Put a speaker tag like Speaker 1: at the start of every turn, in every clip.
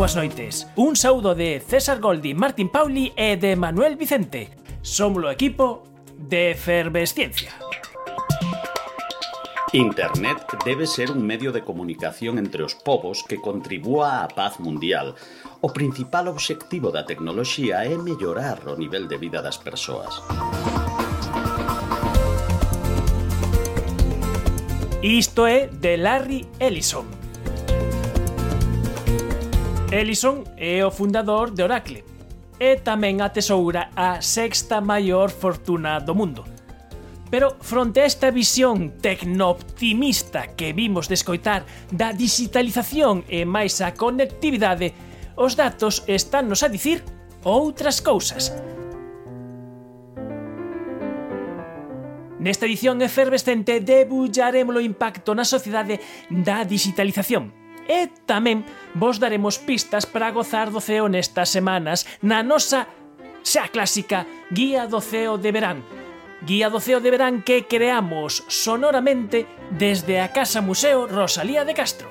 Speaker 1: boas noites. Un saúdo de César Goldi, Martín Pauli e de Manuel Vicente. Somos o equipo de Efervesciencia.
Speaker 2: Internet debe ser un medio de comunicación entre os povos que contribúa á paz mundial. O principal obxectivo da tecnoloxía é mellorar o nivel de vida das persoas.
Speaker 1: Isto é de Larry Ellison, Ellison é o fundador de Oracle e tamén atesoura a sexta maior fortuna do mundo. Pero fronte a esta visión tecnooptimista que vimos de escoitar da digitalización e máis a conectividade, os datos estánnos a dicir outras cousas. Nesta edición efervescente debullaremos o impacto na sociedade da digitalización – e tamén vos daremos pistas para gozar do ceo nestas semanas na nosa xa clásica Guía do Ceo de Verán, guía do ceo de verán que creamos sonoramente desde a Casa Museo Rosalía de Castro.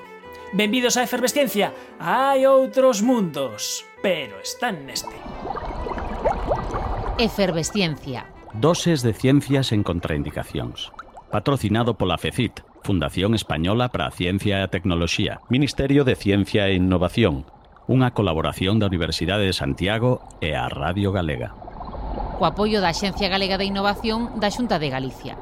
Speaker 1: Benvidos á efervesciencia, hai outros mundos, pero están neste.
Speaker 3: Efervesciencia.
Speaker 2: Doses de ciencias en contraindicacións. Patrocinado pola FECIT, Fundación Española para a Ciencia e a Tecnoloxía, Ministerio de Ciencia e Innovación, unha colaboración da Universidade de Santiago e a Radio Galega.
Speaker 3: Co apoio da Xencia Galega de Innovación da Xunta de Galicia.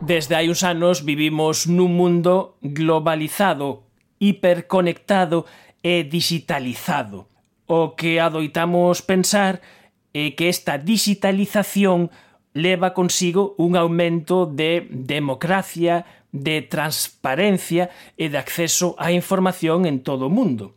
Speaker 1: Desde hai uns anos vivimos nun mundo globalizado, hiperconectado e digitalizado. O que adoitamos pensar é que esta digitalización leva consigo un aumento de democracia, de transparencia e de acceso á información en todo o mundo.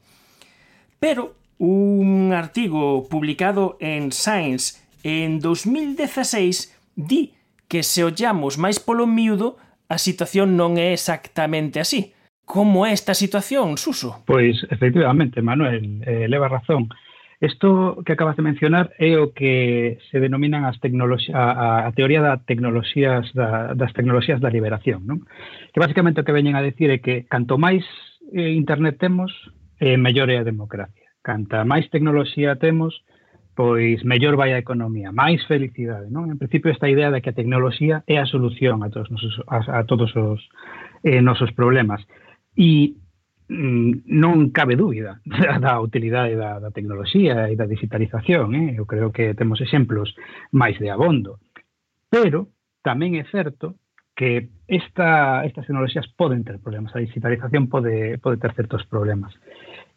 Speaker 1: Pero un artigo publicado en Science en 2016 di que se ollamos máis polo miúdo, a situación non é exactamente así. Como é esta situación, Suso?
Speaker 4: Pois, efectivamente, Manuel, eh, leva razón. Isto que acabas de mencionar é o que se denominan as a, a teoría da tecnoloxías da, das tecnoloxías da liberación, non? Que basicamente o que veñen a decir é que canto máis eh, internet temos, eh, mellor é a democracia. Canta máis tecnoloxía temos, pois mellor vai a economía, máis felicidade, non? En principio esta idea de que a tecnoloxía é a solución a todos, nosos, a, a todos os eh, nosos problemas. E Mm, non cabe dúbida da, utilidade da, da tecnoloxía e da digitalización, eh? eu creo que temos exemplos máis de abondo. Pero tamén é certo que esta, estas tecnoloxías poden ter problemas, a digitalización pode, pode ter certos problemas.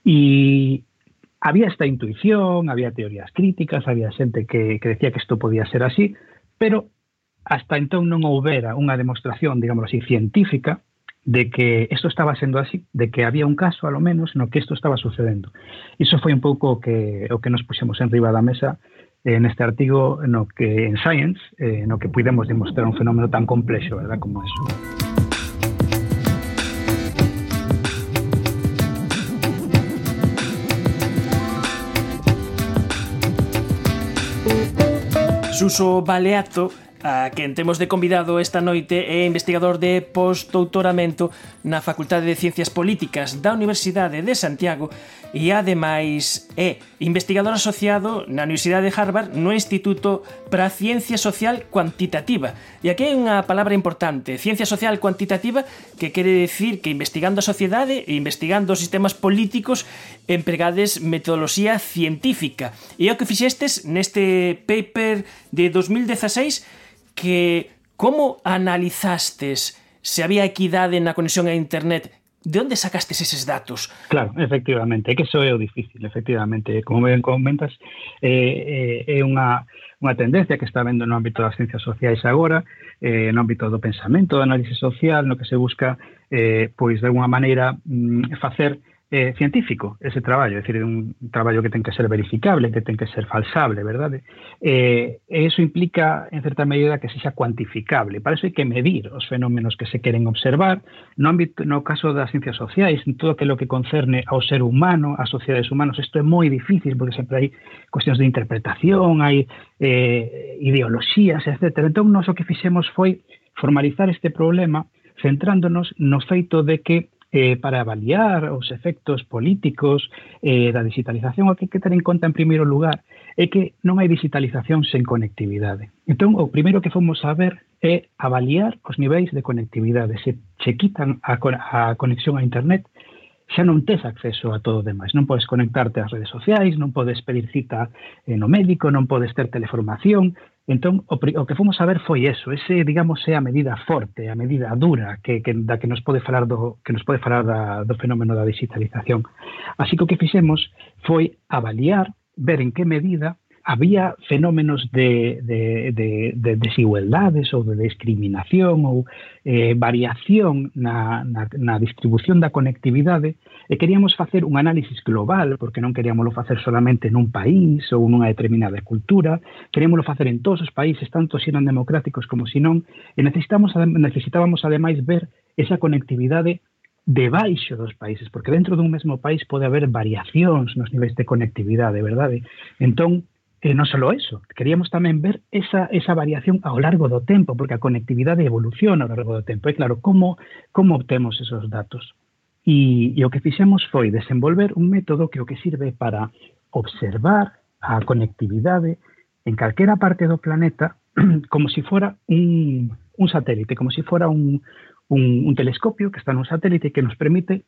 Speaker 4: E había esta intuición, había teorías críticas, había xente que, que decía que isto podía ser así, pero hasta entón non houbera unha demostración, digamos así, científica de que esto estaba sendo así, de que había un caso, a lo menos, no que isto estaba sucedendo. Iso foi un pouco o que, o que nos puxemos en riba da mesa eh, neste artigo no que en Science, eh, no que pudemos demostrar un fenómeno tan complexo, verdad, como eso.
Speaker 1: Suso Baleato a quen temos de convidado esta noite é investigador de postdoutoramento na Facultade de Ciencias Políticas da Universidade de Santiago e ademais é investigador asociado na Universidade de Harvard no Instituto para Ciencia Social Cuantitativa. E aquí hai unha palabra importante, ciencia social cuantitativa, que quere decir que investigando a sociedade e investigando os sistemas políticos empregades metodoloxía científica. E é o que fixestes neste paper de 2016 que como analizastes se había equidade na conexión a internet De onde sacastes eses datos?
Speaker 4: Claro, efectivamente, é que iso é o difícil, efectivamente. Como ben comentas, é, é, é unha, unha tendencia que está vendo no ámbito das ciencias sociais agora, eh, no ámbito do pensamento, do análise social, no que se busca, eh, pois, de unha maneira, mm, facer eh, científico ese traballo, é dicir, un traballo que ten que ser verificable, que ten que ser falsable, verdade? Eh, e iso implica, en certa medida, que sexa cuantificable. Para iso hai que medir os fenómenos que se queren observar. No, ámbito, no caso das ciencias sociais, en todo aquilo que concerne ao ser humano, ás sociedades humanas, isto é moi difícil, porque sempre hai cuestións de interpretación, hai eh, ideoloxías, etc. Entón, nos o que fixemos foi formalizar este problema centrándonos no feito de que eh, para avaliar os efectos políticos eh, da digitalización, o que hai que ter en conta en primeiro lugar é que non hai digitalización sen conectividade. Entón, o primeiro que fomos a ver é avaliar os niveis de conectividade. Se che quitan a, a conexión a internet, xa non tes acceso a todo o demais. Non podes conectarte ás redes sociais, non podes pedir cita eh, no médico, non podes ter teleformación, Entón, o, o que fomos a ver foi eso, ese, digamos, é a medida forte, a medida dura que, que, da que nos pode falar do, que nos pode falar da, do fenómeno da digitalización. Así que o que fixemos foi avaliar, ver en que medida había fenómenos de, de, de, de desigualdades ou de discriminación ou eh, variación na, na, na distribución da conectividade e queríamos facer un análisis global porque non queríamoslo facer solamente nun país ou nunha determinada cultura queríamoslo facer en todos os países tanto se eran democráticos como se non e necesitamos, necesitábamos ademais ver esa conectividade debaixo dos países, porque dentro dun mesmo país pode haber variacións nos niveis de conectividade, verdade? Entón, E non só iso, queríamos tamén ver esa, esa variación ao largo do tempo, porque a conectividade evoluciona ao largo do tempo. E claro, como, como obtemos esos datos? E, e o que fixemos foi desenvolver un método que o que sirve para observar a conectividade en calquera parte do planeta como si fora un, un satélite, como si fora un, un, un telescopio que está nun satélite que nos permite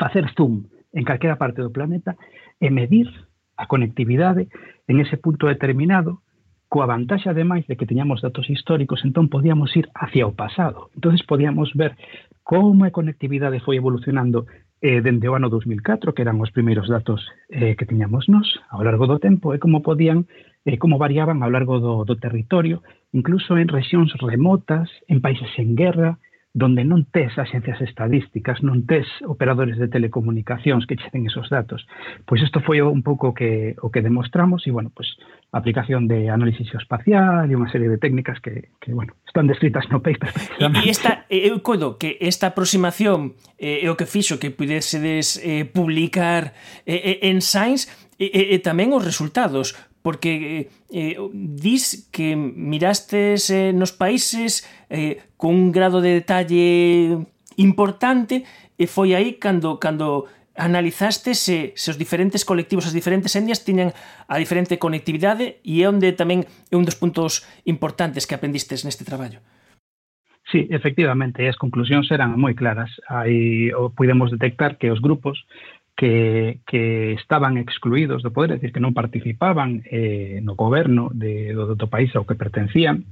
Speaker 4: facer zoom en calquera parte do planeta e medir a conectividade en ese punto determinado coa vantaxe ademais de que teñamos datos históricos, entón podíamos ir hacia o pasado. Entonces podíamos ver como a conectividade foi evolucionando eh, dende o ano 2004, que eran os primeiros datos eh, que tiñamos nós ao largo do tempo, e como podían, eh, como variaban ao largo do, do territorio, incluso en rexións remotas, en países en guerra, donde non tes agencias estadísticas, non tes operadores de telecomunicacións que che den esos datos. Pois isto foi un pouco que, o que demostramos e, bueno, pois, aplicación de análisis espacial e unha serie de técnicas que, que bueno, están descritas no paper.
Speaker 1: E esta, eu coido que esta aproximación eh, é o que fixo que pudesedes eh, publicar eh, eh, en Science e, e, e tamén os resultados porque eh, eh, dis que mirastes eh, nos países eh, con un grado de detalle importante e foi aí cando cando analizaste se, se os diferentes colectivos, as diferentes etnias tiñan a diferente conectividade e é onde tamén é un dos puntos importantes que aprendistes neste traballo.
Speaker 4: Sí, efectivamente, as conclusións eran moi claras. Aí o podemos detectar que os grupos que, que estaban excluídos do poder, é dicir, que non participaban eh, no goberno de, do, do país ao que pertencían,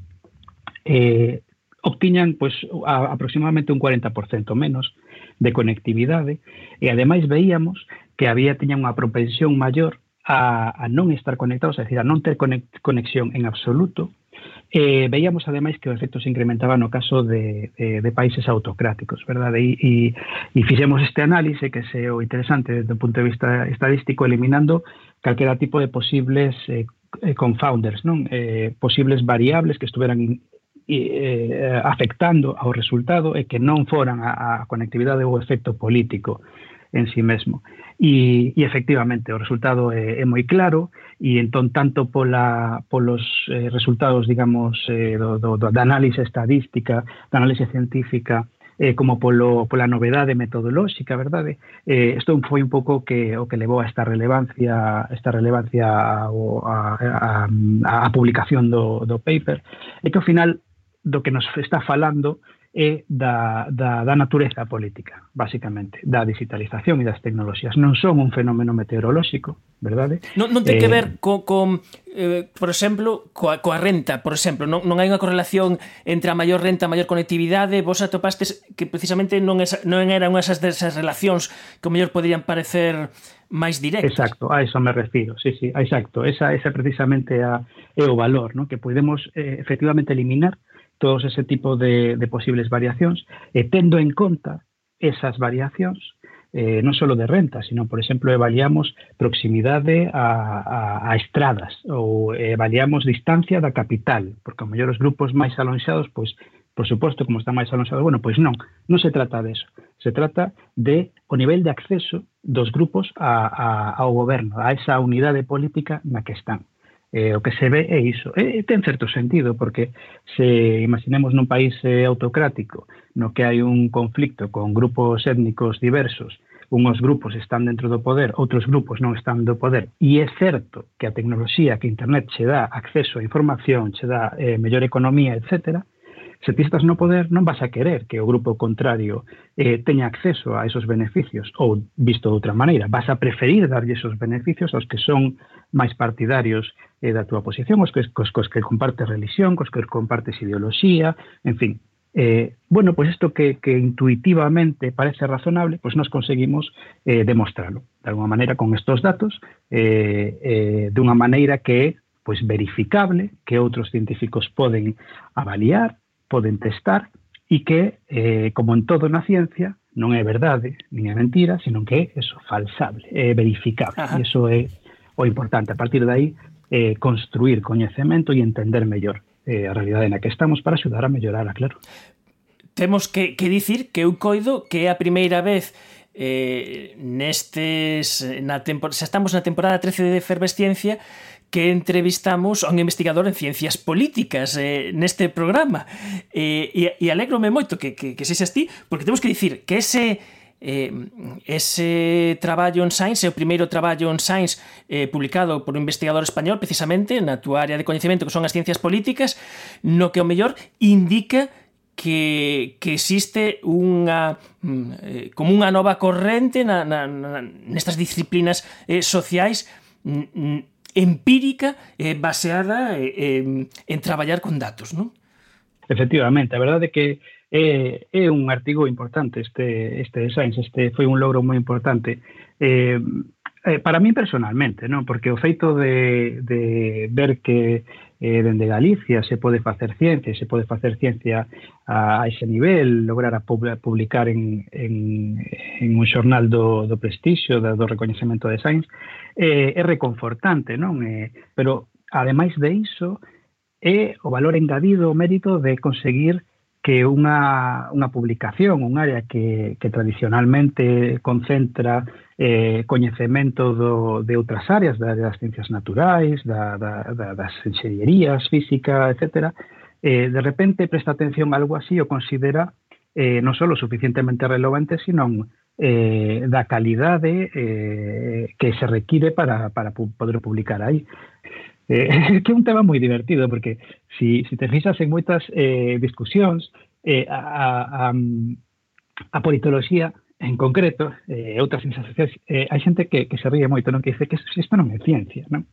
Speaker 4: eh, obtiñan pois, a, aproximadamente un 40% menos de conectividade e ademais veíamos que había tiña unha propensión maior a, a non estar conectados, é dicir, a non ter conexión en absoluto Eh, veíamos ademais que o efecto se incrementaba no caso de, de, de países autocráticos, verdade? E, e, e fixemos este análise que se o interesante desde o punto de vista estadístico eliminando calquera tipo de posibles eh, eh confounders, non? Eh, posibles variables que estuveran eh, eh, afectando ao resultado e que non foran a, a conectividade ou efecto político en sí mesmo. E, e efectivamente, o resultado é, é moi claro e entón tanto pola, polos eh, resultados, digamos, eh, do, do, do, da análise estadística, da análise científica, eh, como polo, pola novedade metodolóxica, verdade? Eh, isto foi un pouco que o que levou a esta relevancia esta relevancia ao, a, a, a, a publicación do, do paper, é que ao final do que nos está falando é da, da, da natureza política, basicamente, da digitalización e das tecnoloxías. Non son un fenómeno meteorolóxico, verdade?
Speaker 1: Non, non ten eh, que ver co, co eh, por exemplo, coa, coa renta, por exemplo. Non, non hai unha correlación entre a maior renta, a maior conectividade. Vos atopastes que precisamente non, es, non eran esas desas relacións que o mellor poderían parecer máis directas.
Speaker 4: Exacto, a eso me refiro. Sí, sí, exacto. Esa, esa precisamente a, é o valor, ¿no? que podemos eh, efectivamente eliminar todos ese tipo de, de posibles variacións, e eh, tendo en conta esas variacións, eh, non só de renta, sino, por exemplo, avaliamos proximidade a, a, a estradas ou avaliamos distancia da capital, porque ao mellor os grupos máis alonxados, pois, por suposto, como están máis alonxados, bueno, pois non, non se trata de eso. Se trata de o nivel de acceso dos grupos a, a, ao goberno, a esa unidade política na que están eh, o que se ve é iso. E, e ten certo sentido, porque se imaginemos nun país eh, autocrático no que hai un conflicto con grupos étnicos diversos, unhos grupos están dentro do poder, outros grupos non están do poder, e é certo que a tecnoloxía que Internet che dá acceso a información, che dá eh, mellor economía, etcétera, Se ti estás no poder, non vas a querer que o grupo contrario eh, teña acceso a esos beneficios, ou, visto de outra maneira, vas a preferir darlle esos beneficios aos que son máis partidarios eh, da túa posición, aos que, cos, cos que compartes religión, cos que compartes ideoloxía, en fin, Eh, bueno, pues isto que, que intuitivamente parece razonable, pues nos conseguimos eh, demostrarlo, de alguna maneira, con estos datos, eh, eh, de unha maneira que é pues, verificable, que outros científicos poden avaliar, poden testar e que, eh, como en todo na ciencia, non é verdade, nin é mentira, senón que é eso, falsable, é verificable. Ajá. E iso é o importante. A partir de aí, eh, construir coñecemento e entender mellor eh, a realidade na que estamos para axudar a mellorala, claro.
Speaker 1: Temos que, que dicir que eu coido que é a primeira vez eh, nestes na temporada, xa estamos na temporada 13 de efervesciencia que entrevistamos a un investigador en ciencias políticas eh, neste programa. Eh, e, e alegrome moito que, que, que sexas ti, porque temos que dicir que ese eh, ese traballo en Science, é o primeiro traballo en Science eh, publicado por un investigador español precisamente na túa área de coñecemento que son as ciencias políticas, no que o mellor indica que, que existe unha mm, eh, como unha nova corrente na, na, na, nestas disciplinas eh, sociais empírica eh, baseada eh, en traballar con datos, non?
Speaker 4: Efectivamente, a verdade é que é, é un artigo importante este este de Science, este foi un logro moi importante. Eh, eh, para mí personalmente, non? Porque o feito de, de ver que eh, dende Galicia se pode facer ciencia, se pode facer ciencia a, a ese nivel, lograr a publicar en, en, en un xornal do, do prestixio, do, do recoñecemento de Sainz, eh, é reconfortante, non? Eh, pero, ademais de iso, é o valor engadido, o mérito de conseguir que unha, unha publicación, un área que, que tradicionalmente concentra eh, coñecemento do, de outras áreas, da, das ciencias naturais, da, da, da, das enxeñerías, física, etc., eh, de repente presta atención a algo así o considera eh, non só suficientemente relevante, sino eh, da calidade eh, que se require para, para poder publicar aí. Eh, que é un tema moi divertido, porque si, si te fixas en moitas eh, discusións, eh, a, a, a politoloxía en concreto, eh, outras sensacións, eh, hai xente que, que se ríe moito, non? que dice que isto non é ciencia, non?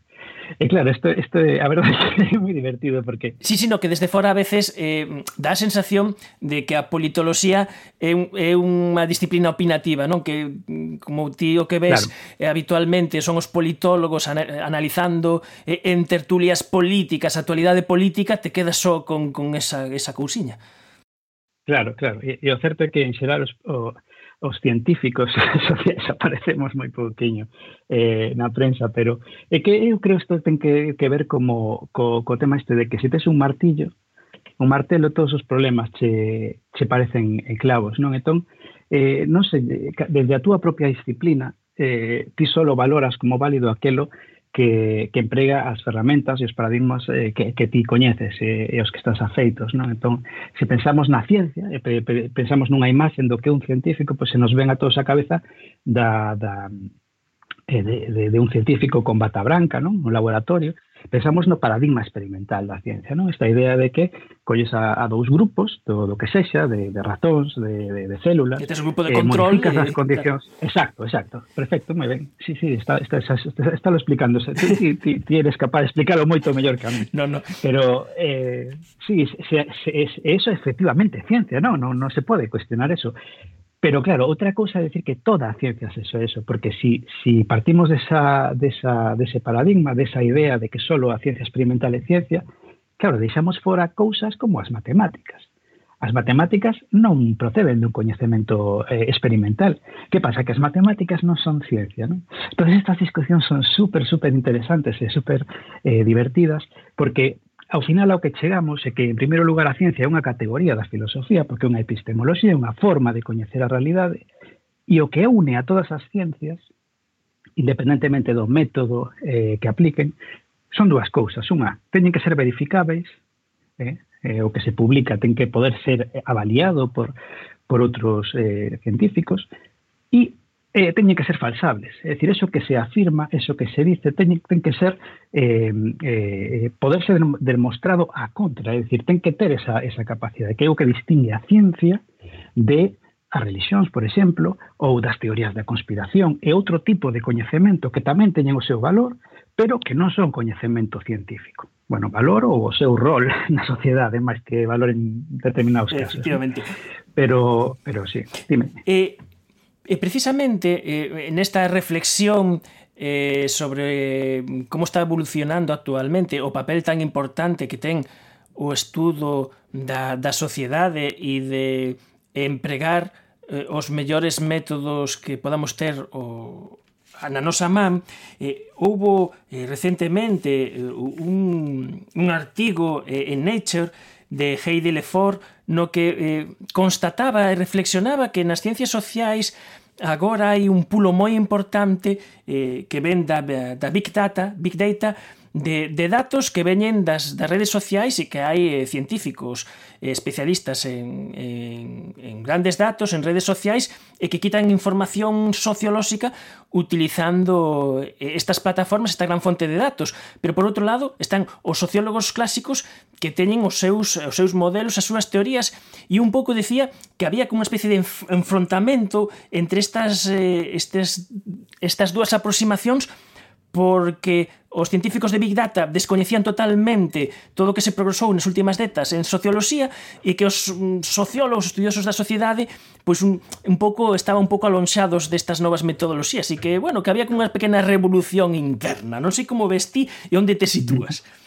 Speaker 4: E claro, isto, isto eh, a verdade é que é moi divertido porque...
Speaker 1: Sí, sino que desde fora a veces eh, dá a sensación de que a politoloxía é, un, é unha disciplina opinativa, non? Que mm, como ti o que ves claro. eh, habitualmente son os politólogos analizando eh, en tertulias políticas, actualidade política, te quedas só con, con esa, esa cousiña.
Speaker 4: Claro, claro. E, e o certo é que en xeral os, o, os científicos sociais aparecemos moi pouquiño eh, na prensa, pero é que eu creo isto ten que, que ver como co, co tema este de que se tes un martillo, un martelo todos os problemas che, che parecen eh, clavos, non? Entón, eh, non sei, desde a túa propia disciplina, eh, ti solo valoras como válido aquelo que, que emprega as ferramentas e os paradigmas eh, que, que ti coñeces e, e os que estás afeitos. Non? Entón, se pensamos na ciencia, e pe, pe, pensamos nunha imaxe do que é un científico, pois se nos ven a todos a cabeza da, da, eh, de, de, de un científico con bata branca, non? un laboratorio, Pensamos no paradigma experimental da ciencia, non? Esta idea de que colles a, a dous grupos, do, do que sexa, de, de ratóns, de, de, de células,
Speaker 1: e tes un grupo de eh, control,
Speaker 4: eh, as condicións. Claro. Exacto, exacto. Perfecto, moi ben. Sí, sí, está, está, está, está, está lo explicándose. Ti, ti, ti, ti eres capaz de explicarlo moito mellor que a mí.
Speaker 1: No, no.
Speaker 4: Pero eh, sí, se, se, se, eso efectivamente ciencia, non? Non, non se pode cuestionar eso. Pero claro, outra cousa é decir que toda ciencia é eso, porque si, si partimos desa, desa, dese paradigma, desa idea de que solo a ciencia experimental é ciencia, claro, deixamos fora cousas como as matemáticas. As matemáticas non proceden dun coñecemento eh, experimental. Que pasa? Que as matemáticas non son ciencia, non? Todas estas discusións son super, super interesantes e super eh, divertidas porque Ao final ao que chegamos é que, en primeiro lugar, a ciencia é unha categoría da filosofía, porque é unha epistemoloxía é unha forma de coñecer a realidade, e o que une a todas as ciencias, independentemente do método eh, que apliquen, son dúas cousas. Unha, teñen que ser verificáveis, eh, eh, o que se publica ten que poder ser avaliado por, por outros eh, científicos, e eh, teñen que ser falsables. É dicir, eso que se afirma, eso que se dice, teñen, ten que ser eh, eh, poderse demostrado a contra. É dicir, ten que ter esa, esa capacidade, que é o que distingue a ciencia de as religións, por exemplo, ou das teorías da conspiración e outro tipo de coñecemento que tamén teñen o seu valor, pero que non son coñecemento científico. Bueno, valor ou o seu rol na sociedade, máis que valor en determinados casos.
Speaker 1: Efectivamente.
Speaker 4: Pero, pero sí, dime.
Speaker 1: Eh, E precisamente eh, nesta reflexión eh, sobre como está evolucionando actualmente o papel tan importante que ten o estudo da, da sociedade e de empregar eh, os mellores métodos que podamos ter o, na nosa man eh, houbo eh, recentemente eh, un, un artigo eh, en Nature de Heidi Lefort no que eh, constataba e reflexionaba que nas ciencias sociais agora hai un pulo moi importante eh, que ven da, da Big Data, Big Data de, de datos que veñen das, das redes sociais e que hai eh, científicos eh, especialistas en, en, en grandes datos, en redes sociais, e que quitan información sociolóxica utilizando eh, estas plataformas, esta gran fonte de datos. Pero por outro lado, están os sociólogos clásicos que teñen os seus, os seus modelos, as súas teorías, e un pouco decía que había como unha especie de enfrontamento entre estas, eh, estes, estas dúas aproximacións porque os científicos de Big Data descoñecían totalmente todo o que se progresou nas últimas décadas en socioloxía e que os mm, sociólogos, estudiosos da sociedade, pois un, un pouco estaban un pouco alonxados destas novas metodoloxías e que, bueno, que había como unha pequena revolución interna. Non sei como vestí e onde te sitúas.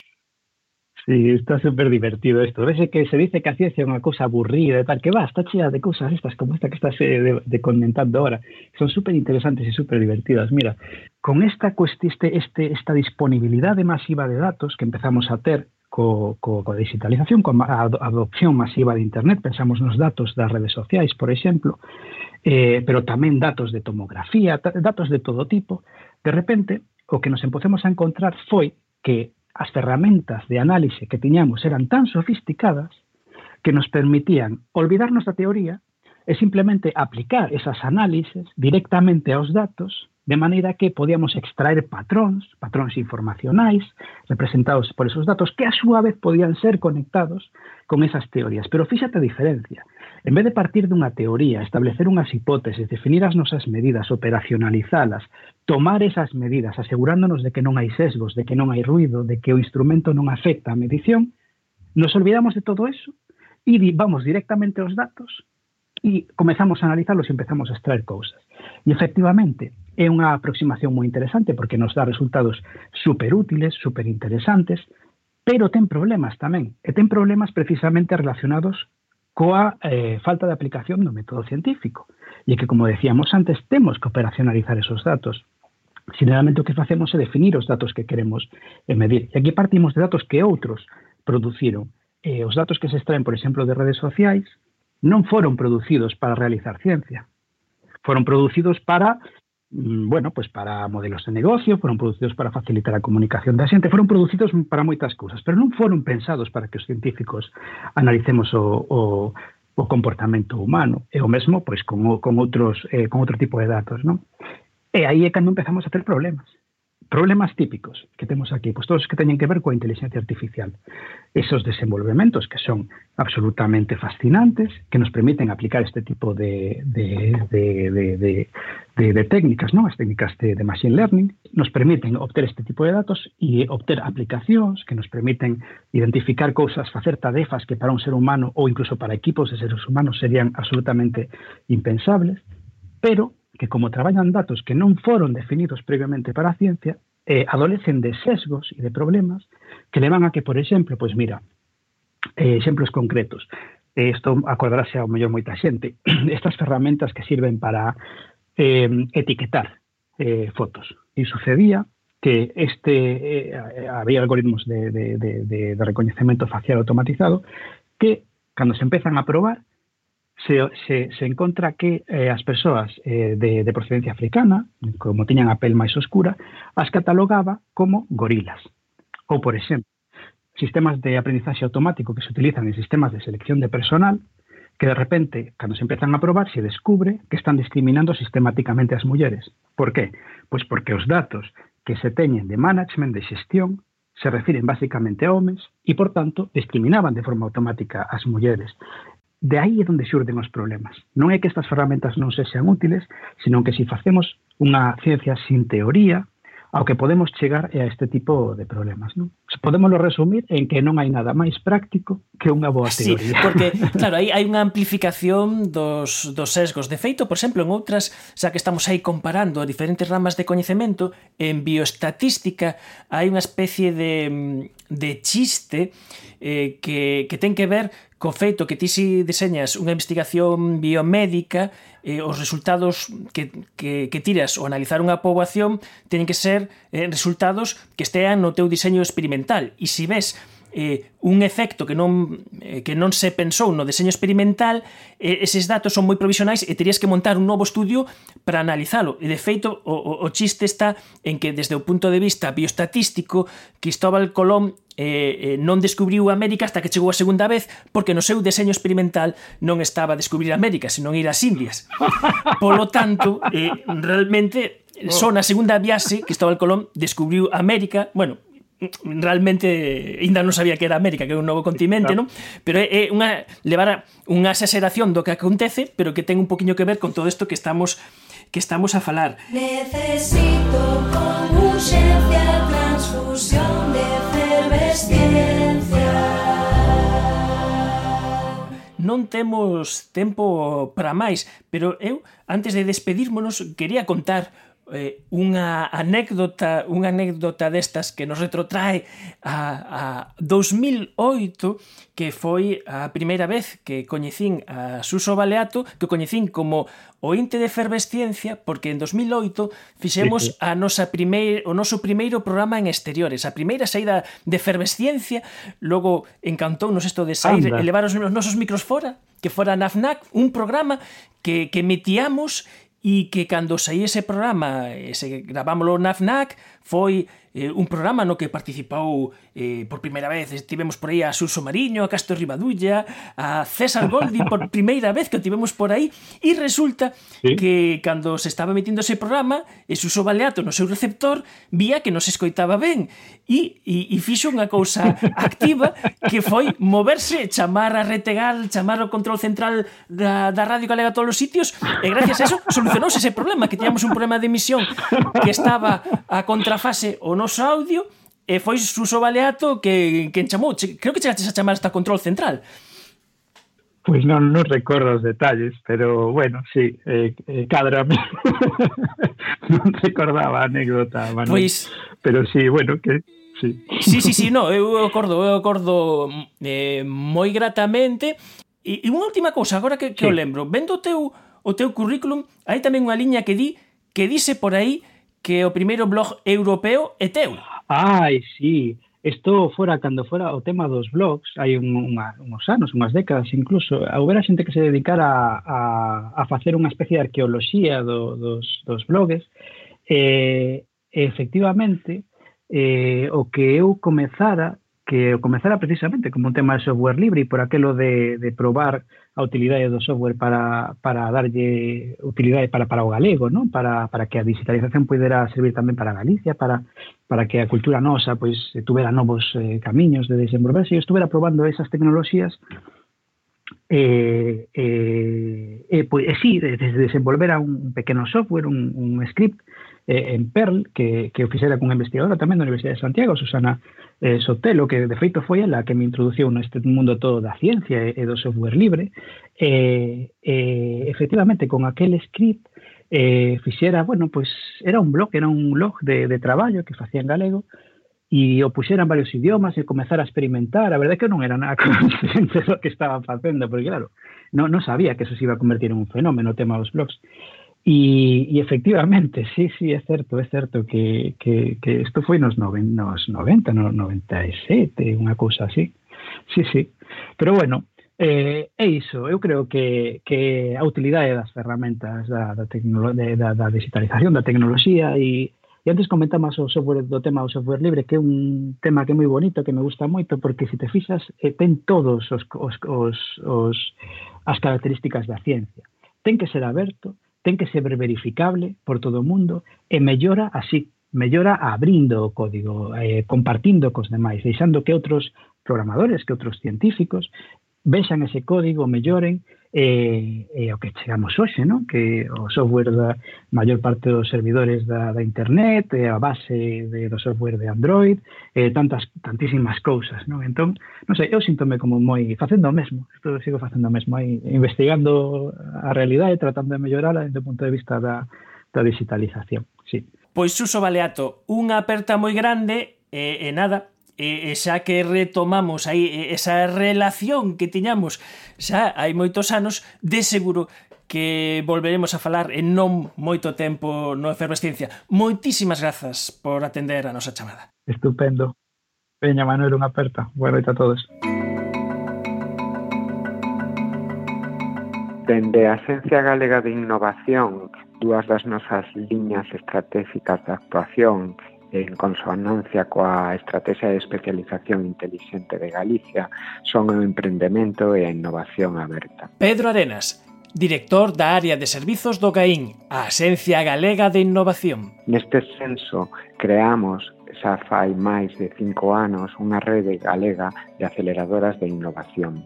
Speaker 4: Sí, está súper divertido esto. Ves que se dice que a ciencia é unha cousa aburrida e tal, que va, está chea de cousas estas como esta que estás eh, de, de comentando ahora. Son súper interesantes e súper divertidas. Mira, con esta este, este, esta disponibilidade masiva de datos que empezamos a ter co, co, digitalización, con a adopción masiva de Internet, pensamos nos datos das redes sociais, por exemplo, eh, pero tamén datos de tomografía, datos de todo tipo, de repente, o que nos empecemos a encontrar foi que as ferramentas de análise que tiñamos eran tan sofisticadas que nos permitían olvidarnos da teoría e simplemente aplicar esas análises directamente aos datos de maneira que podíamos extraer patróns, patróns informacionais representados por esos datos que a súa vez podían ser conectados con esas teorías. Pero fíxate a diferencia. En vez de partir dunha teoría, establecer unhas hipóteses, definir as nosas medidas, operacionalizalas, tomar esas medidas, asegurándonos de que non hai sesgos, de que non hai ruido, de que o instrumento non afecta a medición, nos olvidamos de todo eso e vamos directamente aos datos e comezamos a analizarlos e empezamos a extraer cousas. E efectivamente, é unha aproximación moi interesante porque nos dá resultados superútiles, superinteresantes, pero ten problemas tamén, e ten problemas precisamente relacionados coa eh, falta de aplicación do método científico. E que, como decíamos antes, temos que operacionalizar esos datos. Generalmente o que facemos é definir os datos que queremos eh, medir. E aquí partimos de datos que outros produciron. Eh, os datos que se extraen, por exemplo, de redes sociais, non foron producidos para realizar ciencia. Foron producidos para Mm, bueno, pues para modelos de negocio, foron producidos para facilitar a comunicación da xente, foron producidos para moitas cousas, pero non foron pensados para que os científicos analicemos o, o, o comportamento humano, e o mesmo pois con, con outros eh, con outro tipo de datos, non? E aí é cando empezamos a ter problemas. Problemas típicos que temos aquí, pois todos que teñen que ver coa inteligencia artificial. Esos desenvolvementos que son absolutamente fascinantes, que nos permiten aplicar este tipo de, de, técnicas, non? as técnicas de, machine learning, nos permiten obter este tipo de datos e obter aplicacións que nos permiten identificar cousas, facer tarefas que para un ser humano ou incluso para equipos de seres humanos serían absolutamente impensables, pero que como traballan datos que non foron definidos previamente para a ciencia, eh, adolecen de sesgos e de problemas que levan a que, por exemplo, pois mira, eh, exemplos concretos, eh, isto acordarase ao mellor moita xente, estas ferramentas que sirven para eh, etiquetar eh, fotos. E sucedía que este eh, había algoritmos de, de, facial automatizado que, cando se empezan a probar, se, se, se encontra que eh, as persoas eh, de, de procedencia africana, como tiñan a pel máis oscura, as catalogaba como gorilas. Ou, por exemplo, sistemas de aprendizaxe automático que se utilizan en sistemas de selección de personal, que de repente, cando se empezan a probar, se descubre que están discriminando sistemáticamente as mulleres. Por qué? Pois porque os datos que se teñen de management de xestión se refiren basicamente a homes e, por tanto, discriminaban de forma automática as mulleres. De aí é onde xurden os problemas. Non é que estas ferramentas non sexan útiles, senón que se facemos unha ciencia sin teoría, ao que podemos chegar é a este tipo de problemas. Non? podémoslo resumir en que non hai nada máis práctico que unha boa teoría.
Speaker 1: Sí, porque, claro, hai, hai unha amplificación dos, dos sesgos. De feito, por exemplo, en outras, xa que estamos aí comparando diferentes ramas de coñecemento, en bioestatística hai unha especie de, de chiste eh, que, que ten que ver co feito que ti si diseñas unha investigación biomédica, eh, os resultados que, que, que tiras ao analizar unha poboación teñen que ser eh, resultados que estean no teu diseño experimental experimental e se ves eh, un efecto que non eh, que non se pensou no deseño experimental, eh, eses datos son moi provisionais e terías que montar un novo estudio para analizalo. E de feito, o, o, o chiste está en que desde o punto de vista biostatístico, Cristóbal Colón eh, eh, non descubriu América hasta que chegou a segunda vez porque no seu deseño experimental non estaba a descubrir América, senón ir ás Indias. Polo tanto, eh, realmente oh. só na segunda viaxe Cristóbal Colón descubriu América, bueno, realmente ainda non sabía que era América, que é un novo continente, non? Pero é, é unha levar unha exageración do que acontece, pero que ten un poquinho que ver con todo isto que estamos que estamos a falar. Necesito con urgencia transfusión de efervesciencia. Non temos tempo para máis, pero eu antes de despedirmonos quería contar eh, unha anécdota, unha anécdota destas que nos retrotrae a, a 2008, que foi a primeira vez que coñecín a Suso Baleato, que coñecín como ointe de efervesciencia, porque en 2008 fixemos a nosa primeir, o noso primeiro programa en exteriores, a primeira saída de efervesciencia, logo encantounos isto de sair, Anda. elevar os nosos micros fora, que fora na FNAC, un programa que, que metíamos e que cando saí ese programa, ese, gravámoslo na FNAC, foi eh, un programa no que participou eh, por primeira vez, tivemos por aí a Suso Mariño, a Castro Ribadulla, a César Goldi por primeira vez que o tivemos por aí, e resulta ¿Sí? que cando se estaba metindo ese programa, e Suso Baleato no seu receptor vía que non se escoitaba ben, e, e, e fixo unha cousa activa que foi moverse, chamar a Retegal, chamar o control central da, da Radio Galega a todos os sitios, e gracias a eso solucionouse ese problema, que tiñamos un problema de emisión que estaba a contra fase o noso audio e foi Suso Baleato que, que chamou, creo que chegaste a chamar hasta control central.
Speaker 4: Pois non, non recordo os detalles, pero bueno, sí, eh, eh, cadrame. non recordaba a anécdota, Manu. Pois... Pero sí, bueno, que... Sí.
Speaker 1: sí, sí, sí, no, eu acordo, eu acordo eh, moi gratamente. E, e unha última cousa, agora que, que sí. o lembro, vendo o teu, o teu currículum, hai tamén unha liña que di que dice por aí que o primeiro blog europeo é teu.
Speaker 4: Ai, sí. Isto fora, cando fora o tema dos blogs, hai un, unha, uns anos, unhas décadas incluso, houbera xente que se dedicara a, a, a facer unha especie de arqueoloxía do, dos, dos blogs, eh, e eh, efectivamente, eh, o que eu comezara que eu comezara precisamente como un tema de software libre e por aquelo de, de probar a utilidade do software para, para darlle utilidade para, para o galego? Para, que a digitalización pudera servir tamén para Galicia, para, para que a cultura nosa pois, tuvera novos eh, de desenvolverse. Eu estuvera probando esas tecnoloxías e, e, e, pois, e sí, desde desenvolver a un pequeno software, un, script eh, en Perl, que, que o fixera con investigadora tamén da Universidade de Santiago, Susana eh, Sotelo, que de feito foi ela que me introduciu neste mundo todo da ciencia e, e do software libre, eh, eh, efectivamente, con aquel script eh, fixera, bueno, pois pues, era un blog, era un blog de, de traballo que facía en galego, e o puxera en varios idiomas e comezara a experimentar. A verdade é que non era nada consciente do que estaba facendo, porque claro, non, non sabía que eso se iba a convertir en un fenómeno o tema dos blogs. E, e efectivamente, sí, sí, é certo, é certo que, que, que isto foi nos, noven, nos 90, no 97, unha cousa así. Sí, sí. Pero bueno, eh, é iso, eu creo que, que a utilidade das ferramentas da, da, de, da, da digitalización da tecnoloxía e, e antes comentamos o software do tema do software libre que é un tema que é moi bonito, que me gusta moito porque se te fixas eh, ten todos os, os, os, os as características da ciencia ten que ser aberto, ten que ser verificable por todo o mundo e mellora así, mellora abrindo o código, eh, compartindo cos demais, deixando que outros programadores, que outros científicos vexan ese código, melloren e, e o que chegamos hoxe, non? que o software da maior parte dos servidores da, da internet, e a base de, do software de Android, e tantas, tantísimas cousas. Non? Entón, non sei, eu sinto-me como moi facendo o mesmo, isto sigo facendo o mesmo, aí, investigando a realidade e tratando de mellorala desde o punto de vista da, da digitalización. Sí.
Speaker 1: Pois, Suso Baleato, unha aperta moi grande e, e nada, e, e xa que retomamos aí esa relación que tiñamos xa hai moitos anos, de seguro que volveremos a falar en non moito tempo no Efervesciencia. Moitísimas grazas por atender a nosa chamada.
Speaker 4: Estupendo. Veña, Manuel, unha aperta. Boa noite a todos.
Speaker 5: Dende a Asencia Galega de Innovación, dúas das nosas liñas estratégicas de actuación en consonancia coa Estrategia de Especialización Inteligente de Galicia son o emprendemento e a innovación aberta.
Speaker 1: Pedro Arenas, director da área de servizos do GAIN, a Axencia Galega de Innovación.
Speaker 5: Neste senso, creamos xa fai máis de cinco anos unha rede galega de aceleradoras de innovación.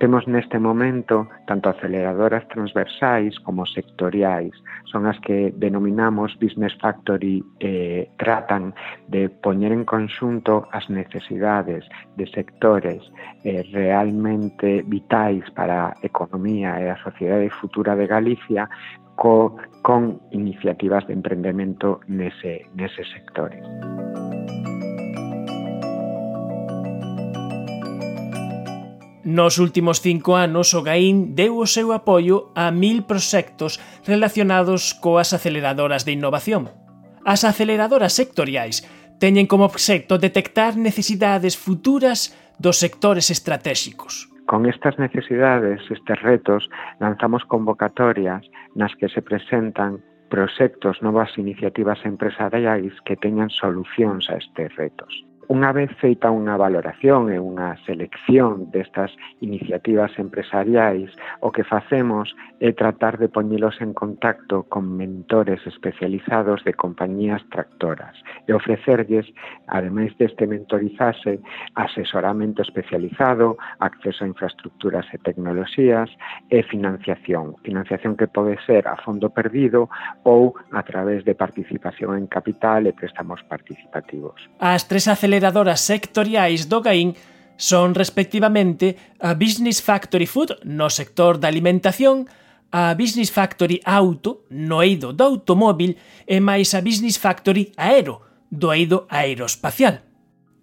Speaker 5: Temos neste momento tanto aceleradoras transversais como sectoriais, son as que denominamos Business Factory eh, tratan de poñer en conxunto as necesidades de sectores eh, realmente vitais para a economía e a sociedade futura de Galicia co, con iniciativas de emprendemento nese, nese sectores.
Speaker 1: Nos últimos cinco anos o Gaín deu o seu apoio a mil proxectos relacionados coas aceleradoras de innovación. As aceleradoras sectoriais teñen como obxecto detectar necesidades futuras dos sectores estratéxicos.
Speaker 5: Con estas necesidades, estes retos, lanzamos convocatorias nas que se presentan proxectos, novas iniciativas empresariais que teñan solucións a estes retos. Unha vez feita unha valoración e unha selección destas iniciativas empresariais, o que facemos é tratar de poñelos en contacto con mentores especializados de compañías tractoras e ofrecerlles, ademais deste mentorizase, asesoramento especializado, acceso a infraestructuras e tecnoloxías e financiación. Financiación que pode ser a fondo perdido ou a través de participación en capital e préstamos participativos.
Speaker 1: As tres aceleradoras sectoriais do Gaín son respectivamente a Business Factory Food no sector da alimentación, a Business Factory Auto no eido do automóvil e máis a Business Factory Aero do eido aeroespacial.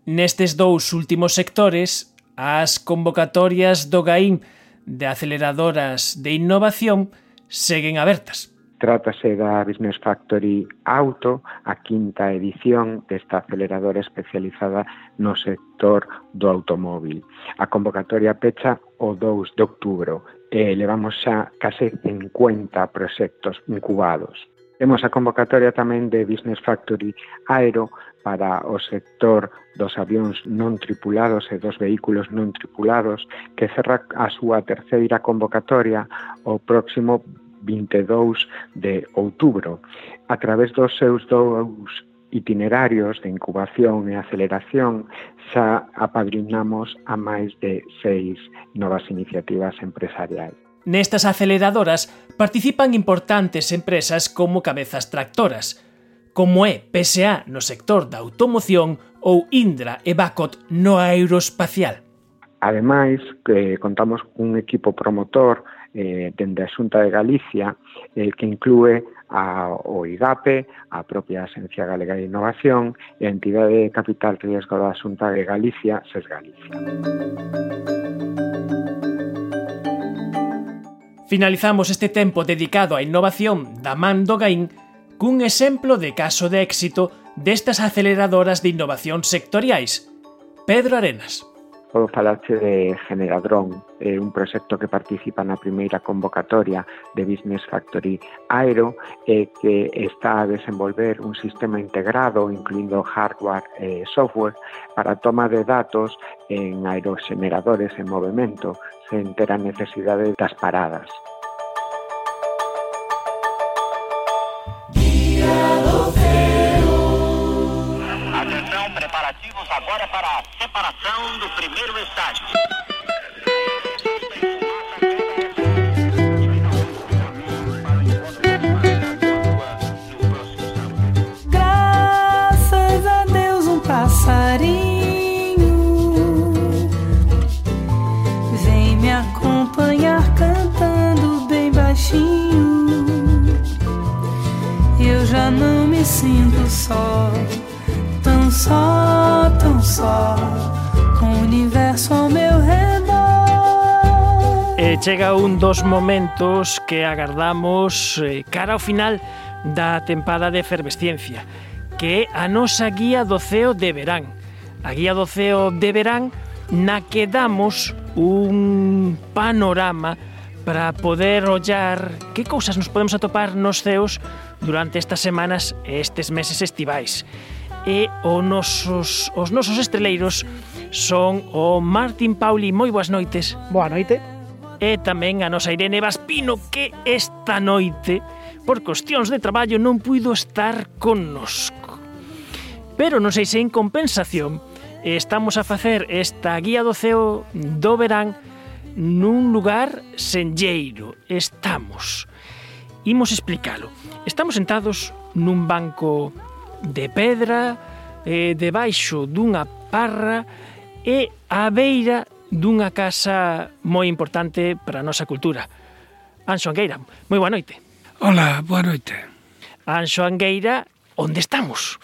Speaker 1: Nestes dous últimos sectores, as convocatorias do GAIN de aceleradoras de innovación seguen abertas.
Speaker 5: Trátase da Business Factory Auto, a quinta edición desta aceleradora especializada no sector do automóvil. A convocatoria pecha o 2 de outubro e levamos xa case 50 proxectos incubados. Temos a convocatoria tamén de Business Factory Aero para o sector dos avións non tripulados e dos vehículos non tripulados que cerra a súa terceira convocatoria o próximo 22 de outubro. A través dos seus dous itinerarios de incubación e aceleración xa apadrinamos a máis de seis novas iniciativas empresariais.
Speaker 1: Nestas aceleradoras participan importantes empresas como Cabezas Tractoras, como é PSA no sector da automoción ou Indra e Bacot no aeroespacial.
Speaker 5: Ademais, que contamos cun equipo promotor eh, dende a Xunta de Galicia eh, que inclúe a, o IGAPE, a propia Asencia Galega de Innovación e a entidade de capital riesgo da Xunta de Galicia, SES Galicia.
Speaker 1: Finalizamos este tempo dedicado á innovación da man do Gain cun exemplo de caso de éxito destas aceleradoras de innovación sectoriais. Pedro Arenas
Speaker 5: polo falache de Generadrón, eh, un proxecto que participa na primeira convocatoria de Business Factory Aero eh, que está a desenvolver un sistema integrado incluindo hardware e eh, software para toma de datos en aerogeneradores en movimento sen ter a necesidade das paradas.
Speaker 6: A separação do primeiro estágio.
Speaker 7: Graças a Deus, um passarinho vem me acompanhar cantando bem baixinho. Eu já não me sinto só, tão só, tão só,
Speaker 1: chega un dos momentos que agardamos eh, cara ao final da tempada de efervesciencia, que é a nosa guía do ceo de verán. A guía do ceo de verán na que damos un panorama para poder ollar que cousas nos podemos atopar nos ceos durante estas semanas e estes meses estivais. E os nosos, os nosos estreleiros son o Martín Pauli. Moi boas noites.
Speaker 8: Boa noite
Speaker 1: e tamén a nosa Irene Vaspino que esta noite por cuestións de traballo non puido estar connosco. Pero non sei se en compensación eh, estamos a facer esta guía do ceo do verán nun lugar senlleiro. Estamos. Imos explicalo. Estamos sentados nun banco de pedra, eh, debaixo dunha parra e á beira dunha casa moi importante para a nosa cultura. Anxo Angueira, moi boa noite.
Speaker 9: Hola, boa noite.
Speaker 1: Anxo Angueira, onde estamos?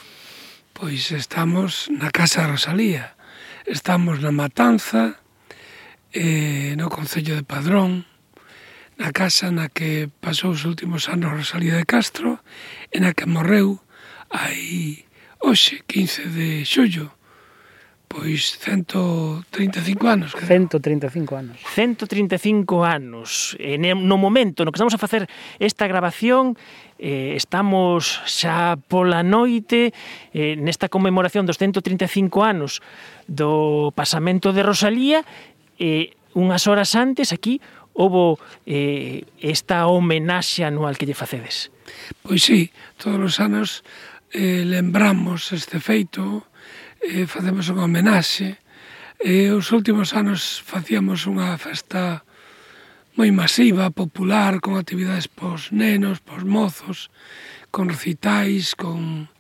Speaker 9: Pois estamos na Casa Rosalía. Estamos na Matanza, eh, no Concello de Padrón, na casa na que pasou os últimos anos Rosalía de Castro e na que morreu aí hoxe, 15 de xullo, Pois 135 anos. Creo.
Speaker 8: 135 anos.
Speaker 1: 135 anos. E no momento no que estamos a facer esta grabación, eh, estamos xa pola noite eh, nesta conmemoración dos 135 anos do pasamento de Rosalía e eh, unhas horas antes aquí houbo eh, esta homenaxe anual que lle facedes.
Speaker 9: Pois sí, todos os anos eh, lembramos este feito, eh, facemos unha homenaxe. Eh, os últimos anos facíamos unha festa moi masiva, popular, con actividades pos nenos, pos mozos, con recitais, con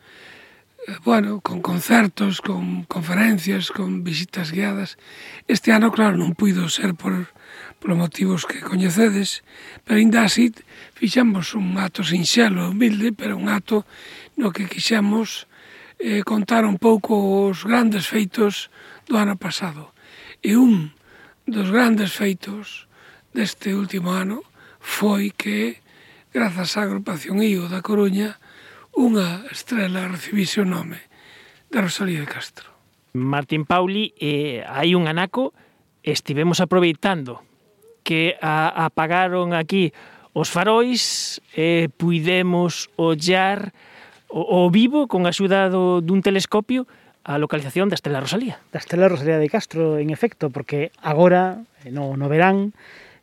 Speaker 9: eh, bueno, con concertos, con conferencias, con visitas guiadas. Este ano, claro, non puido ser por, por motivos que coñecedes, pero ainda así fixamos un acto sinxelo humilde, pero un acto no que quixamos eh, contar un pouco os grandes feitos do ano pasado. E un dos grandes feitos deste último ano foi que, grazas á agrupación IO da Coruña, unha estrela recibise o nome de Rosalía de Castro.
Speaker 1: Martín Pauli, eh, hai un anaco, estivemos aproveitando que a, apagaron aquí os farois, eh, puidemos ollar o, o vivo con a axuda do, dun telescopio a localización da Estela Rosalía.
Speaker 8: Da Estela Rosalía de Castro, en efecto, porque agora, eh, no, no verán,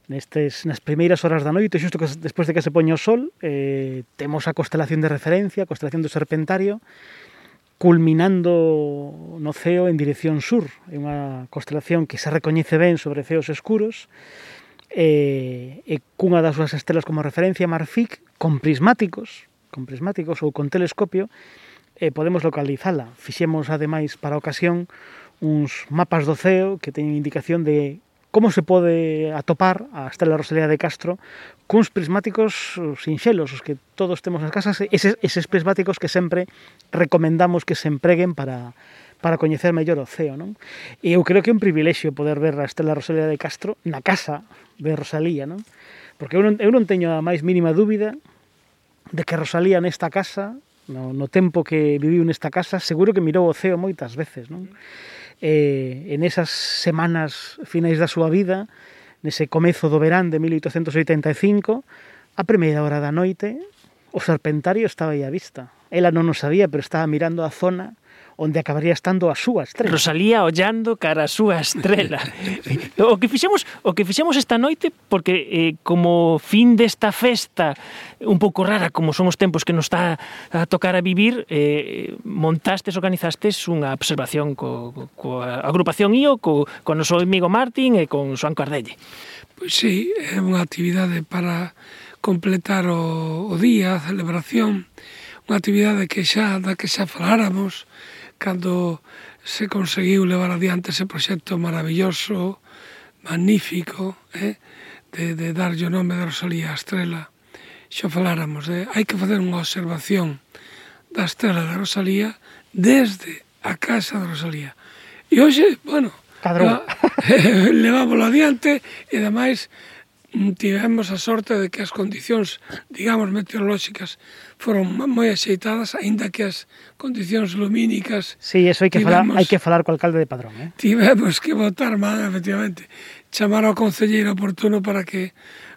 Speaker 8: nestes nas primeiras horas da noite, xusto que, despois de que se poña o sol, eh, temos a constelación de referencia, a constelación do Serpentario, culminando no ceo en dirección sur. É unha constelación que se recoñece ben sobre ceos escuros, eh, e cunha das súas estelas como referencia, Marfic, con prismáticos, con prismáticos ou con telescopio, e podemos localizala. Fixemos, ademais, para a ocasión, uns mapas do ceo que teñen indicación de como se pode atopar a Estela Rosalía de Castro cuns prismáticos eh, sinxelos, os que todos temos nas casas, eses, eses prismáticos que sempre recomendamos que se empreguen para, para coñecer mellor o ceo, non? E eu creo que é un privilexio poder ver a Estela Rosalía de Castro na casa de Rosalía, non? Porque eu non, eu non teño a máis mínima dúbida de que Rosalía nesta casa, no, no tempo que viviu nesta casa, seguro que mirou o ceo moitas veces, non? Eh, en esas semanas finais da súa vida, nese comezo do verán de 1885, a primeira hora da noite, o serpentario estaba aí á vista. Ela non o sabía, pero estaba mirando a zona onde acabaría estando a súa estrela.
Speaker 1: Rosalía ollando cara a súa estrela. o que fixemos o que fixemos esta noite porque eh, como fin desta festa un pouco rara como son os tempos que nos está a tocar a vivir, eh, montastes, organizastes unha observación co, co, agrupación IO, co, o noso amigo Martín e con Joan Cardelle.
Speaker 9: Pois sí, é unha actividade para completar o, o día, a celebración, unha actividade que xa da que xa faláramos cando se conseguiu levar adiante ese proxecto maravilloso, magnífico, eh? de, de darlle o nome de Rosalía a Estrela, xo faláramos, de, hai que facer unha observación da Estrela de Rosalía desde a casa de Rosalía. E hoxe, bueno,
Speaker 8: Cadrón.
Speaker 9: levámoslo adiante e ademais tivemos a sorte de que as condicións, digamos, meteorolóxicas foron moi axeitadas, aínda que as condicións lumínicas...
Speaker 8: Sí, eso hai que tivemos, falar, hai que falar co alcalde de Padrón, eh?
Speaker 9: Tivemos que votar man, efectivamente. Chamar ao concelleiro oportuno para que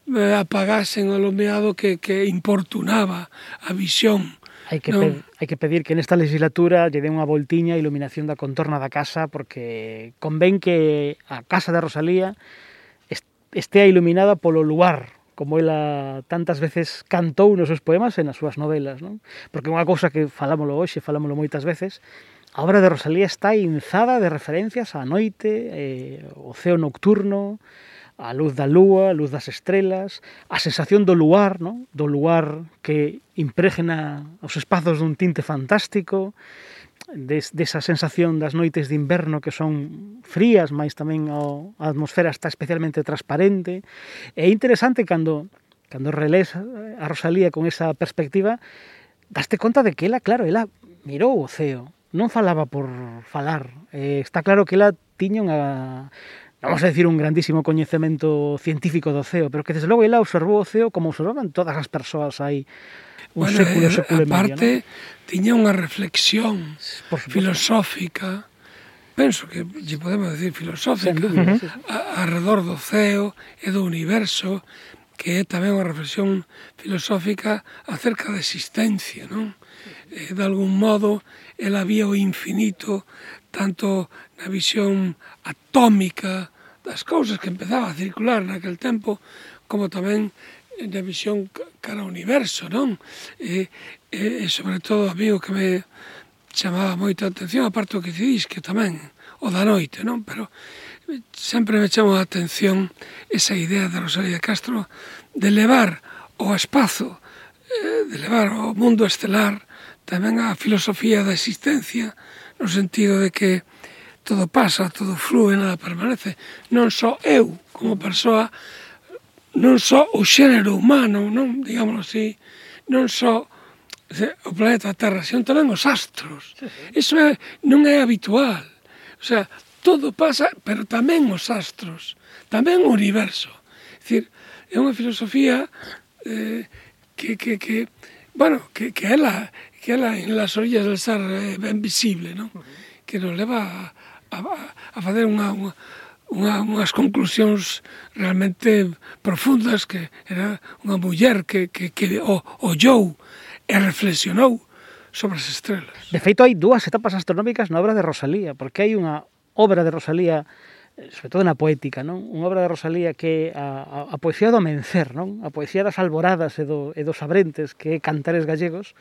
Speaker 9: eh, apagasen o lumeado que, que importunaba a visión
Speaker 8: Hai que, non. hai que pedir que nesta legislatura lle den unha voltiña a iluminación da contorna da casa porque convén que a casa da Rosalía estea iluminada polo luar como ela tantas veces cantou nos seus poemas e nas súas novelas, non? Porque unha cousa que falámoslo hoxe, falámoslo moitas veces, a obra de Rosalía está inzada de referencias á noite, eh, o ceo nocturno, a luz da lúa, a luz das estrelas, a sensación do luar, non? do luar que impregna os espazos dun tinte fantástico, des, desa sensación das noites de inverno que son frías, máis tamén ao, a atmosfera está especialmente transparente. É interesante cando cando relés a Rosalía con esa perspectiva, daste conta de que ela, claro, ela mirou o ceo, non falaba por falar. Eh, está claro que ela tiña unha vamos a decir un grandísimo coñecemento científico do ceo, pero que desde logo ela observou o ceo como observaban todas as persoas aí un
Speaker 9: bueno, século, eh, século e medio. ¿no? tiña unha reflexión filosófica, penso que lle podemos decir filosófica, duda, a, alrededor do ceo e do universo, que é tamén unha reflexión filosófica acerca da existencia, non? E, eh, de algún modo, ela había o infinito tanto na visión atómica das cousas que empezaba a circular naquel tempo, como tamén na visión cara ao universo, non? E, e, e sobre todo amigo, que me chamaba moita atención, aparte o do que dís que tamén, o da noite, non? Pero sempre me chamou a atención esa idea de Rosalía Castro de levar o espazo, eh, de levar o mundo estelar tamén a filosofía da existencia, no sentido de que todo pasa, todo flúe, nada permanece. Non só eu como persoa, non só o xénero humano, non, digámoslo así, non só o planeta Terra, senón tamén os astros. Iso é, non é habitual. O sea, todo pasa, pero tamén os astros, tamén o universo. É dicir, é unha filosofía eh, que, que, que, bueno, que, que ela, que ela en las orillas del ser eh, é ben visible, non? Que nos leva a, a, a facer unha, unha, unha, unhas conclusións realmente profundas que era unha muller que, que, que o, ollou e reflexionou sobre as estrelas.
Speaker 8: De feito, hai dúas etapas astronómicas na obra de Rosalía, porque hai unha obra de Rosalía eh, sobre todo na poética, non? Unha obra de Rosalía que a, a, a poesía do amencer, non? A poesía das alboradas e, do, e dos abrentes que é Cantares Gallegos,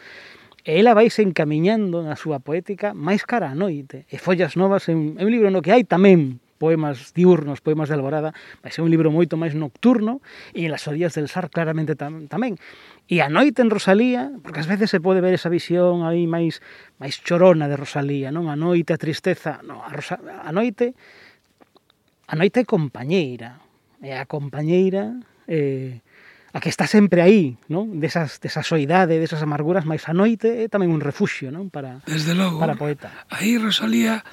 Speaker 8: e ela vais encamiñando na súa poética máis cara a noite. E Follas Novas é un, é un libro no que hai tamén poemas diurnos, poemas de alborada, vai ser un libro moito máis nocturno e en las orillas del Sar claramente tam, tamén. E a noite en Rosalía, porque ás veces se pode ver esa visión aí máis máis chorona de Rosalía, non? A noite, a tristeza, non, a, Rosa, a noite a noite é compañeira, é a compañeira eh, a que está sempre aí, non? Desas, desa soidade, desas amarguras, máis a noite é tamén un refuxio, non? Para,
Speaker 9: Desde logo,
Speaker 8: para poeta.
Speaker 9: Aí Rosalía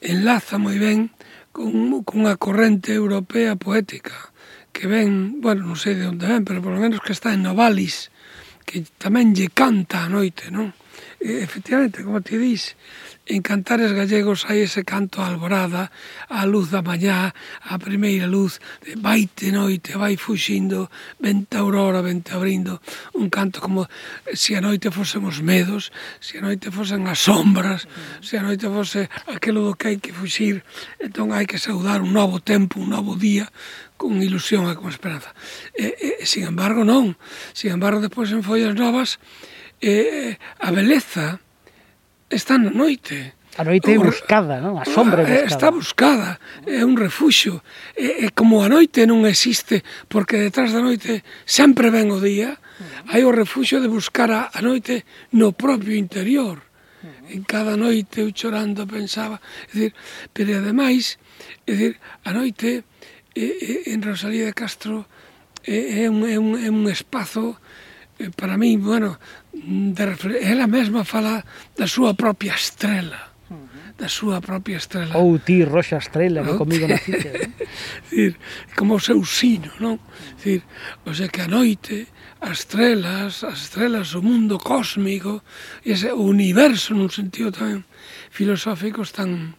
Speaker 9: enlaza moi ben con, cunha corrente europea poética que ven, bueno, non sei de onde ven, pero polo menos que está en Novalis, que tamén lle canta a noite, non? E, efectivamente, como te dís, en cantares gallegos hai ese canto a alborada, a luz da mañá, a primeira luz, de vaite noite, vai fuxindo, vente aurora, vente abrindo, un canto como se a noite fosemos medos, se a noite fosen as sombras, se a noite fose aquilo do que hai que fuxir, entón hai que saudar un novo tempo, un novo día, con ilusión e con esperanza. E, e, sin embargo, non. Sin embargo, depois en Follas Novas, eh, a beleza está na noite.
Speaker 8: A noite é buscada, non? A sombra ah, é buscada.
Speaker 9: Está buscada, é un refuxo. E, e como a noite non existe, porque detrás da noite sempre ven o día, hai o refuxo de buscar a, a noite no propio interior. En cada noite eu chorando pensaba, é dicir, pero ademais, é dicir, a noite é, é, en Rosalía de Castro é, é, un, é, un, é un espazo Eh, para mí, bueno, de ela mesma fala da súa propia estrela da súa propia estrela.
Speaker 8: Ou oh, ti, roxa estrela, que oh, comigo naciste. Non?
Speaker 9: Dicir, como o seu sino, non? Dicir, o sea que a noite, as estrelas, as estrelas, o mundo cósmico, ese universo nun sentido tan filosófico, están,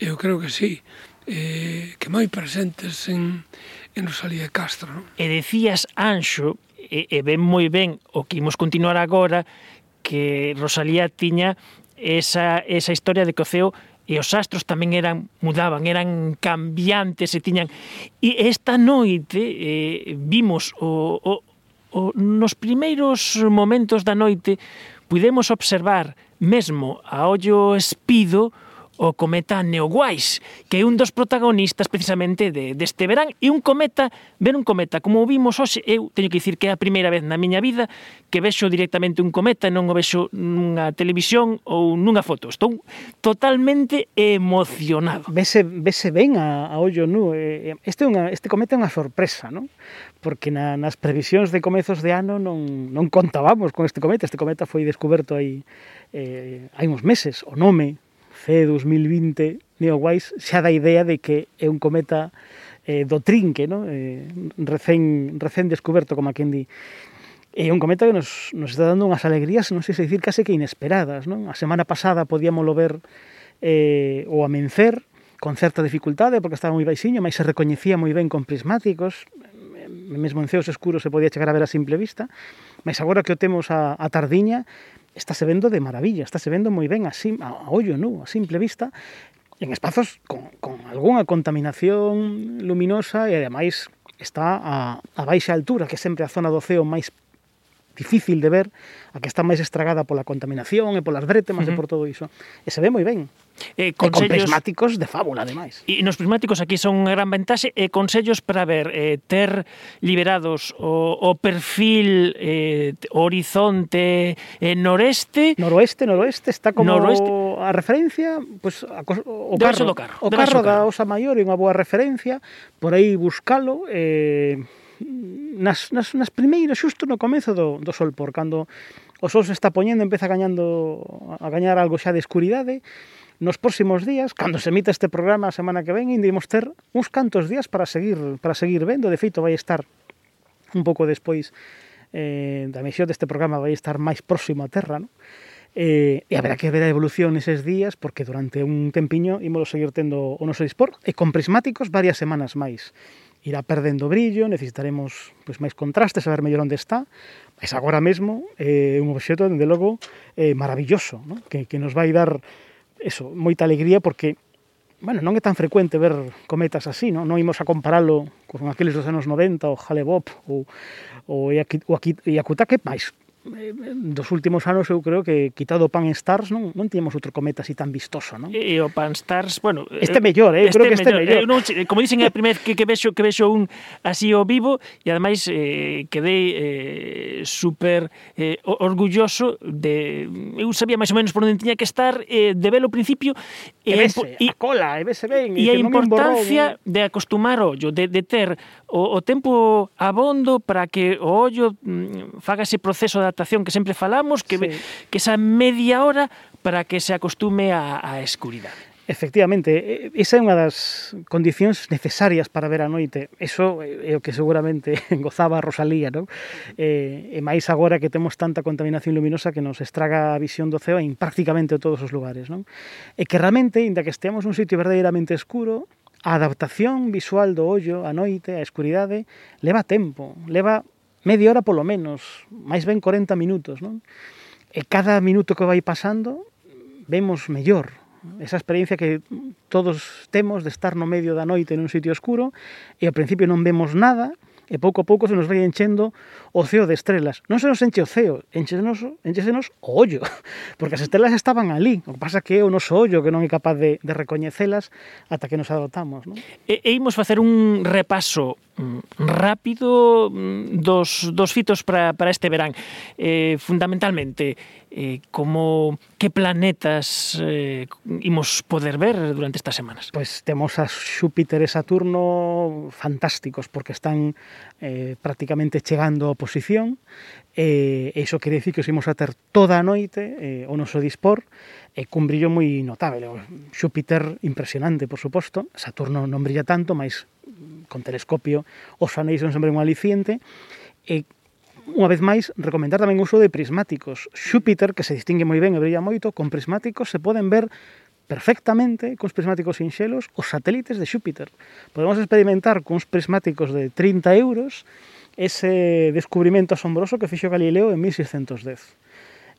Speaker 9: eu creo que sí, eh, que moi presentes en, en Rosalía Castro. Non?
Speaker 1: E decías Anxo, e, e ven moi ben o que imos continuar agora que Rosalía tiña esa, esa historia de que o ceo e os astros tamén eran mudaban, eran cambiantes e tiñan e esta noite eh, vimos o, o, o nos primeiros momentos da noite pudemos observar mesmo a ollo espido o cometa Neowise, que é un dos protagonistas precisamente de, deste verán, e un cometa, ver un cometa, como vimos hoxe, eu teño que dicir que é a primeira vez na miña vida que vexo directamente un cometa, non o vexo nunha televisión ou nunha foto. Estou totalmente emocionado.
Speaker 8: Vese, vese ben a, a ollo nu. Este, unha, este cometa é unha sorpresa, non? porque na, nas previsións de comezos de ano non, non contábamos con este cometa. Este cometa foi descoberto aí eh, hai uns meses. O nome C2020 Neowise xa dá idea de que é un cometa eh, do trinque, no? eh, recén, recén descoberto, como a quen di. É un cometa que nos, nos está dando unhas alegrías, non sei se dicir, case que inesperadas. Non? A semana pasada podíamoslo ver eh, o amencer, con certa dificultade porque estaba moi baixiño, mas se recoñecía moi ben con prismáticos mesmo en ceos escuros se podía chegar a ver a simple vista, mas agora que o temos a, a tardiña, está se vendo de maravilla, está se vendo moi ben a, sim, a, a ollo nu, a simple vista, en espazos con, con algunha contaminación luminosa e ademais está a, a baixa altura, que é sempre a zona do ceo máis difícil de ver, a que está máis estragada pola contaminación e polas brétemas uh -huh. e por todo iso. E se ve moi ben.
Speaker 1: Eh,
Speaker 8: consellos... E con prismáticos de fábula, ademais.
Speaker 1: E nos prismáticos aquí son unha gran ventaxe. E consellos para ver, eh, ter liberados o, o perfil eh, horizonte eh, noreste...
Speaker 8: Noroeste, noroeste, está como noroeste. a referencia, pues, a, o, carro,
Speaker 1: do carro,
Speaker 8: o carro, o carro da Osa Maior é unha boa referencia, por aí buscalo, eh, nas, nas, nas primeiras, xusto no comezo do, do sol por, cando o sol se está poñendo, empeza gañando, a gañar algo xa de escuridade, nos próximos días, cando se emite este programa a semana que ven, indimos ter uns cantos días para seguir para seguir vendo, de feito vai estar un pouco despois eh, da emisión deste programa vai estar máis próximo a Terra, non? Eh, e haberá que ver a evolución neses días porque durante un tempiño ímolo seguir tendo o noso dispor e con prismáticos varias semanas máis irá perdendo brillo, necesitaremos pois, máis contraste, saber mellor onde está, mas agora mesmo é eh, un obxeto, dende logo, eh, maravilloso, no? que, que nos vai dar eso, moita alegría porque bueno, non é tan frecuente ver cometas así, non, non imos a comparalo con aqueles dos anos 90, o Hale-Bopp ou, ou Yakutake, máis Eh, dos últimos anos eu creo que quitado o Pan Stars non non tiñamos outro cometa así tan vistoso, non?
Speaker 1: E o Pan Stars, bueno, eh,
Speaker 8: este mellor, eh? este creo que este mellor.
Speaker 1: mellor. Eu non, como dicen é a primeira que que vexo que vexo un así ao vivo e ademais eh, quedei eh, super eh, orgulloso de eu sabía máis ou menos por onde tiña que estar eh, de velo principio
Speaker 8: e, e, vese, e a cola, e vese ben
Speaker 1: e, e a importancia de acostumar o ollo, de, de ter o, o tempo abondo para que o ollo mm, faga ese proceso de adaptación que sempre falamos, que, sí. que esa media hora para que se acostume a, a escuridade.
Speaker 8: Efectivamente, esa é unha das condicións necesarias para ver a noite. Eso é o que seguramente gozaba Rosalía, non? E, e máis agora que temos tanta contaminación luminosa que nos estraga a visión do ceo en prácticamente todos os lugares, non? E que realmente, inda que esteamos nun sitio verdadeiramente escuro, a adaptación visual do ollo a noite, a escuridade, leva tempo, leva media hora polo menos, máis ben 40 minutos, non? E cada minuto que vai pasando vemos mellor esa experiencia que todos temos de estar no medio da noite nun sitio oscuro e ao principio non vemos nada e pouco a pouco se nos vai enchendo o ceo de estrelas. Non se nos enche o ceo, enchesenos, enchesenos o ollo, porque as estrelas estaban ali. O que pasa que é o noso ollo que non é capaz de, de recoñecelas ata que nos adotamos. Non?
Speaker 1: E, e imos facer un repaso Mm, rápido mm, dos, dos fitos para, para este verán. Eh, fundamentalmente, eh, como que planetas eh, imos poder ver durante estas semanas?
Speaker 8: Pois pues temos a Xúpiter e Saturno fantásticos porque están eh, prácticamente chegando a oposición e eh, iso quere dicir que os imos a ter toda a noite eh, o noso dispor e eh, cun brillo moi notable Xúpiter impresionante, por suposto Saturno non brilla tanto, mas con telescopio os anéis son sempre un aliciente e unha vez máis, recomendar tamén o uso de prismáticos. Xúpiter, que se distingue moi ben e brilla moito, con prismáticos se poden ver perfectamente cos prismáticos sinxelos os satélites de Xúpiter. Podemos experimentar cuns prismáticos de 30 euros ese descubrimento asombroso que fixo Galileo en 1610.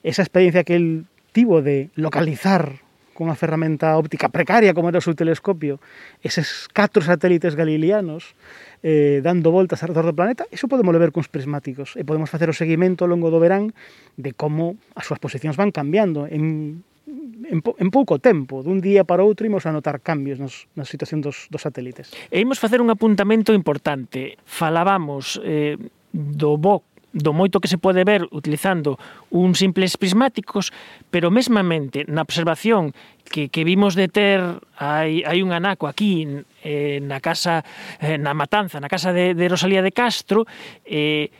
Speaker 8: Esa experiencia que el tivo de localizar con unha ferramenta óptica precaria como era o seu telescopio, eses catro satélites galileanos eh, dando voltas alrededor do planeta, iso podemos ver cuns prismáticos e podemos facer o seguimento ao longo do verán de como as súas posicións van cambiando en en, en pouco tempo, dun día para outro imos a notar cambios nos, na situación dos, dos satélites.
Speaker 1: E imos facer un apuntamento importante. Falábamos eh, do BOC, do moito que se pode ver utilizando uns simples prismáticos, pero mesmamente na observación que, que vimos de ter hai, hai un anaco aquí eh, na casa eh, na Matanza, na casa de, de Rosalía de Castro, eh,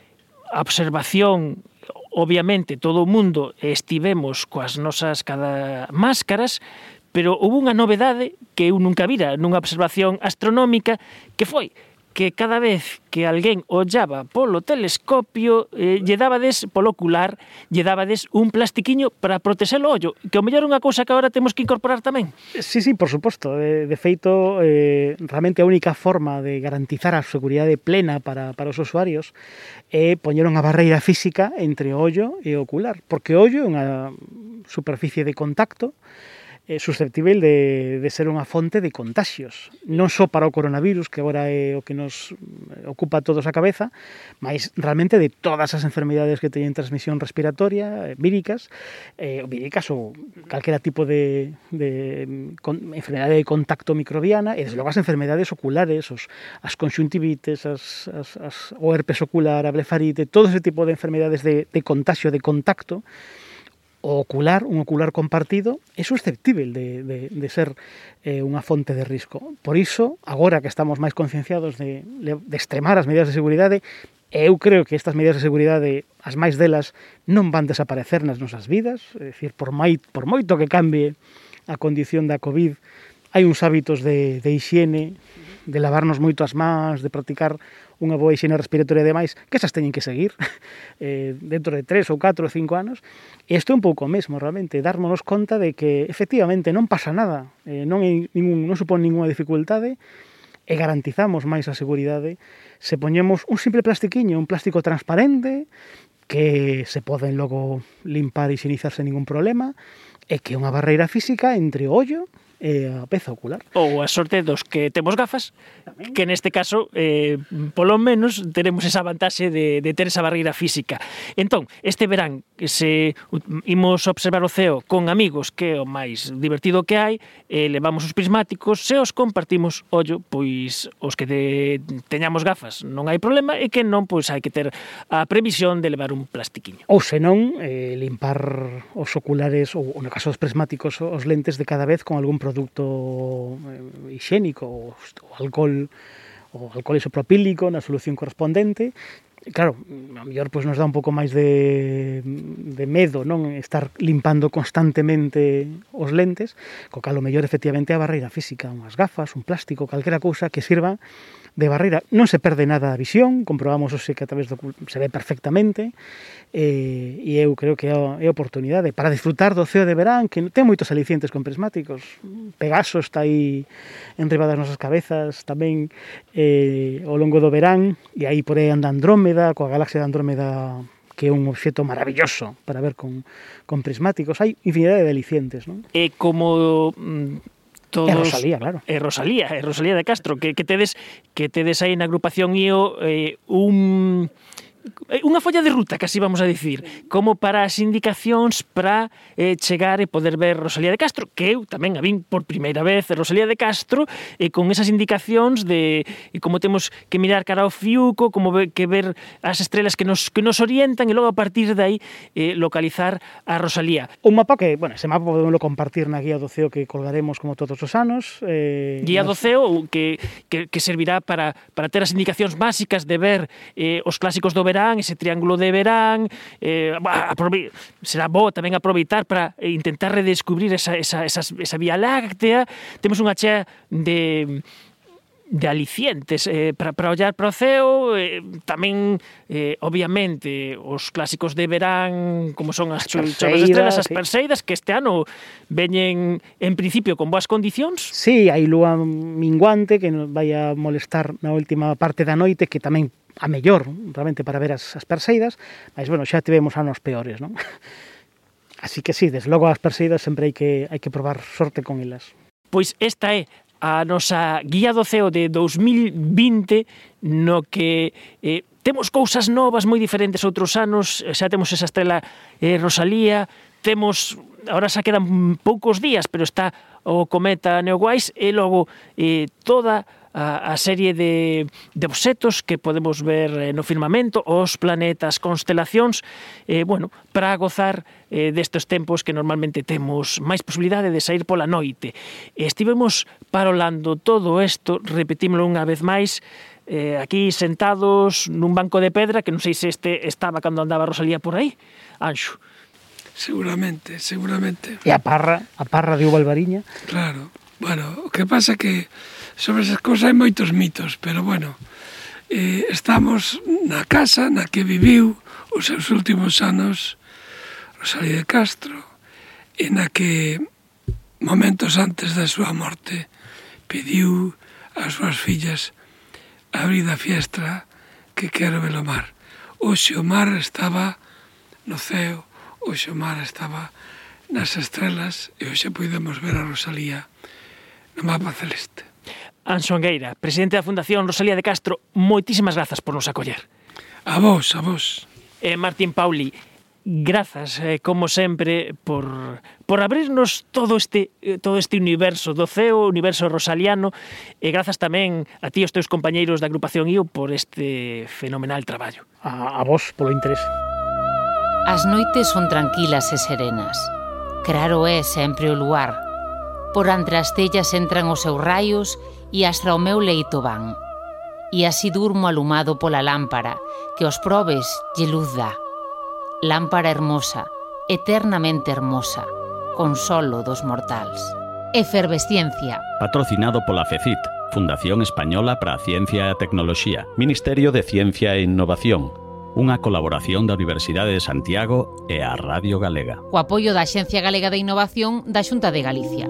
Speaker 1: a observación Obviamente, todo o mundo estivemos coas nosas cada máscaras, pero houve unha novedade que eu nunca vira nunha observación astronómica que foi que cada vez que alguén ollaba polo telescopio eh, lle dabades polo ocular, lle dabades un plastiquiño para protexer o ollo, que o mellor unha cousa que agora temos que incorporar tamén.
Speaker 8: Eh, sí, sí, por suposto. De, de feito, eh, realmente a única forma de garantizar a seguridade plena para, para os usuarios é eh, poñer unha barreira física entre o ollo e o ocular, porque o ollo é unha superficie de contacto é susceptível de, de ser unha fonte de contagios. Non só para o coronavirus, que agora é o que nos ocupa todos a cabeza, mas realmente de todas as enfermidades que teñen transmisión respiratoria, eh, víricas, eh, víricas ou calquera tipo de, de con, enfermedade de contacto microbiana, e desde logo as enfermedades oculares, os, as conxuntivites, as, as, as, o herpes ocular, a blefarite, todo ese tipo de enfermedades de, de contagio, de contacto, o ocular, un ocular compartido, é susceptível de, de, de ser eh, unha fonte de risco. Por iso, agora que estamos máis concienciados de, de extremar as medidas de seguridade, eu creo que estas medidas de seguridade, as máis delas, non van desaparecer nas nosas vidas, é dicir, por, mai, por moito que cambie a condición da COVID, hai uns hábitos de, de higiene, de lavarnos moito as mans, de practicar unha boa higiene respiratoria e demais, que esas teñen que seguir eh, dentro de 3 ou 4 ou 5 anos. E isto é un pouco o mesmo, realmente, darmonos conta de que efectivamente non pasa nada, eh, non, hai ningún, non supón ninguna dificultade, e garantizamos máis a seguridade se poñemos un simple plastiquiño, un plástico transparente que se poden logo limpar e higienizar sen ningún problema e que é unha barreira física entre o ollo e a peza ocular.
Speaker 1: Ou a sorte dos que temos gafas, Tamén. que neste caso, eh, polo menos, teremos esa vantaxe de, de ter esa barreira física. Entón, este verán, se imos observar o ceo con amigos, que é o máis divertido que hai, eh, levamos os prismáticos, se os compartimos, ollo, pois os que de, teñamos gafas non hai problema, e que non, pois hai que ter a previsión de levar un plastiquiño.
Speaker 8: Ou senón, eh, limpar os oculares, ou no caso dos prismáticos, os lentes de cada vez con algún problema produto eh, higiénico o, o alcohol o alcohol isopropílico na solución correspondente claro, a mellor pois nos dá un pouco máis de, de medo, non? Estar limpando constantemente os lentes, co cal o mellor efectivamente a barreira física, unhas gafas, un plástico, calquera cousa que sirva de barreira. Non se perde nada a visión, comprobamos o que a través do se ve perfectamente, eh, e eu creo que é oportunidade para disfrutar do ceo de verán, que ten moitos alicientes con prismáticos. Pegaso está aí en riba das nosas cabezas tamén eh, ao longo do verán, e aí por aí anda Andrómeda, Andrómeda, coa galaxia de Andrómeda que é un obxeto maravilloso para ver con, con prismáticos. Hai infinidade de delicientes, non?
Speaker 1: E como mm, todos...
Speaker 8: É Rosalía, claro.
Speaker 1: É Rosalía, é Rosalía de Castro, que, que tedes que tedes aí na agrupación IO eh, un Eh, unha folla de ruta, casi vamos a dicir, como para as indicacións para eh, chegar e poder ver Rosalía de Castro, que eu tamén a vin por primeira vez Rosalía de Castro, e eh, con esas indicacións de e como temos que mirar cara ao fiuco, como ve, que ver as estrelas que nos, que nos orientan, e logo a partir de aí eh, localizar a Rosalía.
Speaker 8: Un mapa que, bueno, ese mapa podemos compartir na guía do CEO que colgaremos como todos os anos.
Speaker 1: Eh, guía nos... do CEO que, que, que servirá para, para ter as indicacións básicas de ver eh, os clásicos do verano verán, ese triángulo de verán, eh, será bo tamén aproveitar para intentar redescubrir esa, esa, esa, esa Vía Láctea, temos unha chea de de alicientes eh, para, para ollar para o ceo eh, tamén eh, obviamente os clásicos de verán como son as chorras estrelas as sí. perseidas que este ano veñen en principio con boas condicións Si,
Speaker 8: sí, hai lúa minguante que nos vai a molestar na última parte da noite que tamén a mellor realmente para ver as, as perseidas, mas bueno, xa tivemos anos peores, non? Así que sí, desde logo as perseidas sempre hai que hai que probar sorte con elas.
Speaker 1: Pois esta é a nosa guía do CEO de 2020 no que eh, temos cousas novas moi diferentes outros anos, xa temos esa estrela eh, Rosalía, temos ahora xa quedan poucos días, pero está o cometa Neowise e logo eh, toda a, a serie de, de obxetos que podemos ver eh, no firmamento, os planetas, constelacións, eh, bueno, para gozar eh, destes tempos que normalmente temos máis posibilidade de sair pola noite. Estivemos parolando todo isto, repetímolo unha vez máis, eh, aquí sentados nun banco de pedra, que non sei se este estaba cando andaba Rosalía por aí, Anxo.
Speaker 9: Seguramente, seguramente.
Speaker 8: E a parra, a parra de Ubalbariña.
Speaker 9: Claro. Bueno, o que pasa que sobre esas cousas hai moitos mitos, pero bueno, eh, estamos na casa na que viviu os seus últimos anos Rosalía de Castro, e na que momentos antes da súa morte pediu ás súas fillas abrir a fiestra que quero ver o mar. Oxe o mar estaba no ceo, oxe o mar estaba nas estrelas e hoxe podemos ver a Rosalía no mapa celeste.
Speaker 1: Ansongueira, presidente da Fundación Rosalía de Castro, moitísimas grazas por nos acoller.
Speaker 9: A vos, a vos.
Speaker 1: Eh, Martín Pauli, grazas, eh, como sempre, por, por abrirnos todo este, eh, todo este universo do CEO, universo rosaliano, e grazas tamén a ti e os teus compañeiros da agrupación IO por este fenomenal traballo.
Speaker 8: A, a vos polo interese.
Speaker 3: As noites son tranquilas e serenas. Claro é sempre o luar. Por entre as tellas entran os seus raios e astra o meu leito van. E así durmo alumado pola lámpara, que os probes lle luz dá. Lámpara hermosa, eternamente hermosa, consolo dos mortals. Efervesciencia.
Speaker 2: Patrocinado pola FECIT, Fundación Española para a Ciencia e a Tecnoloxía, Ministerio de Ciencia e Innovación, unha colaboración da Universidade de Santiago e a Radio Galega.
Speaker 3: O apoio da Axencia Galega de Innovación da Xunta de Galicia.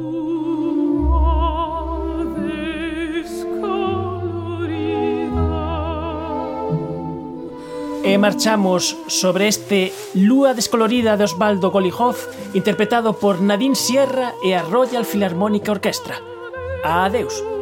Speaker 1: E marchamos sobre este Lúa descolorida de Osvaldo Golijov interpretado por Nadine Sierra e a Royal Philharmonic Orchestra. Adeus. Adeus.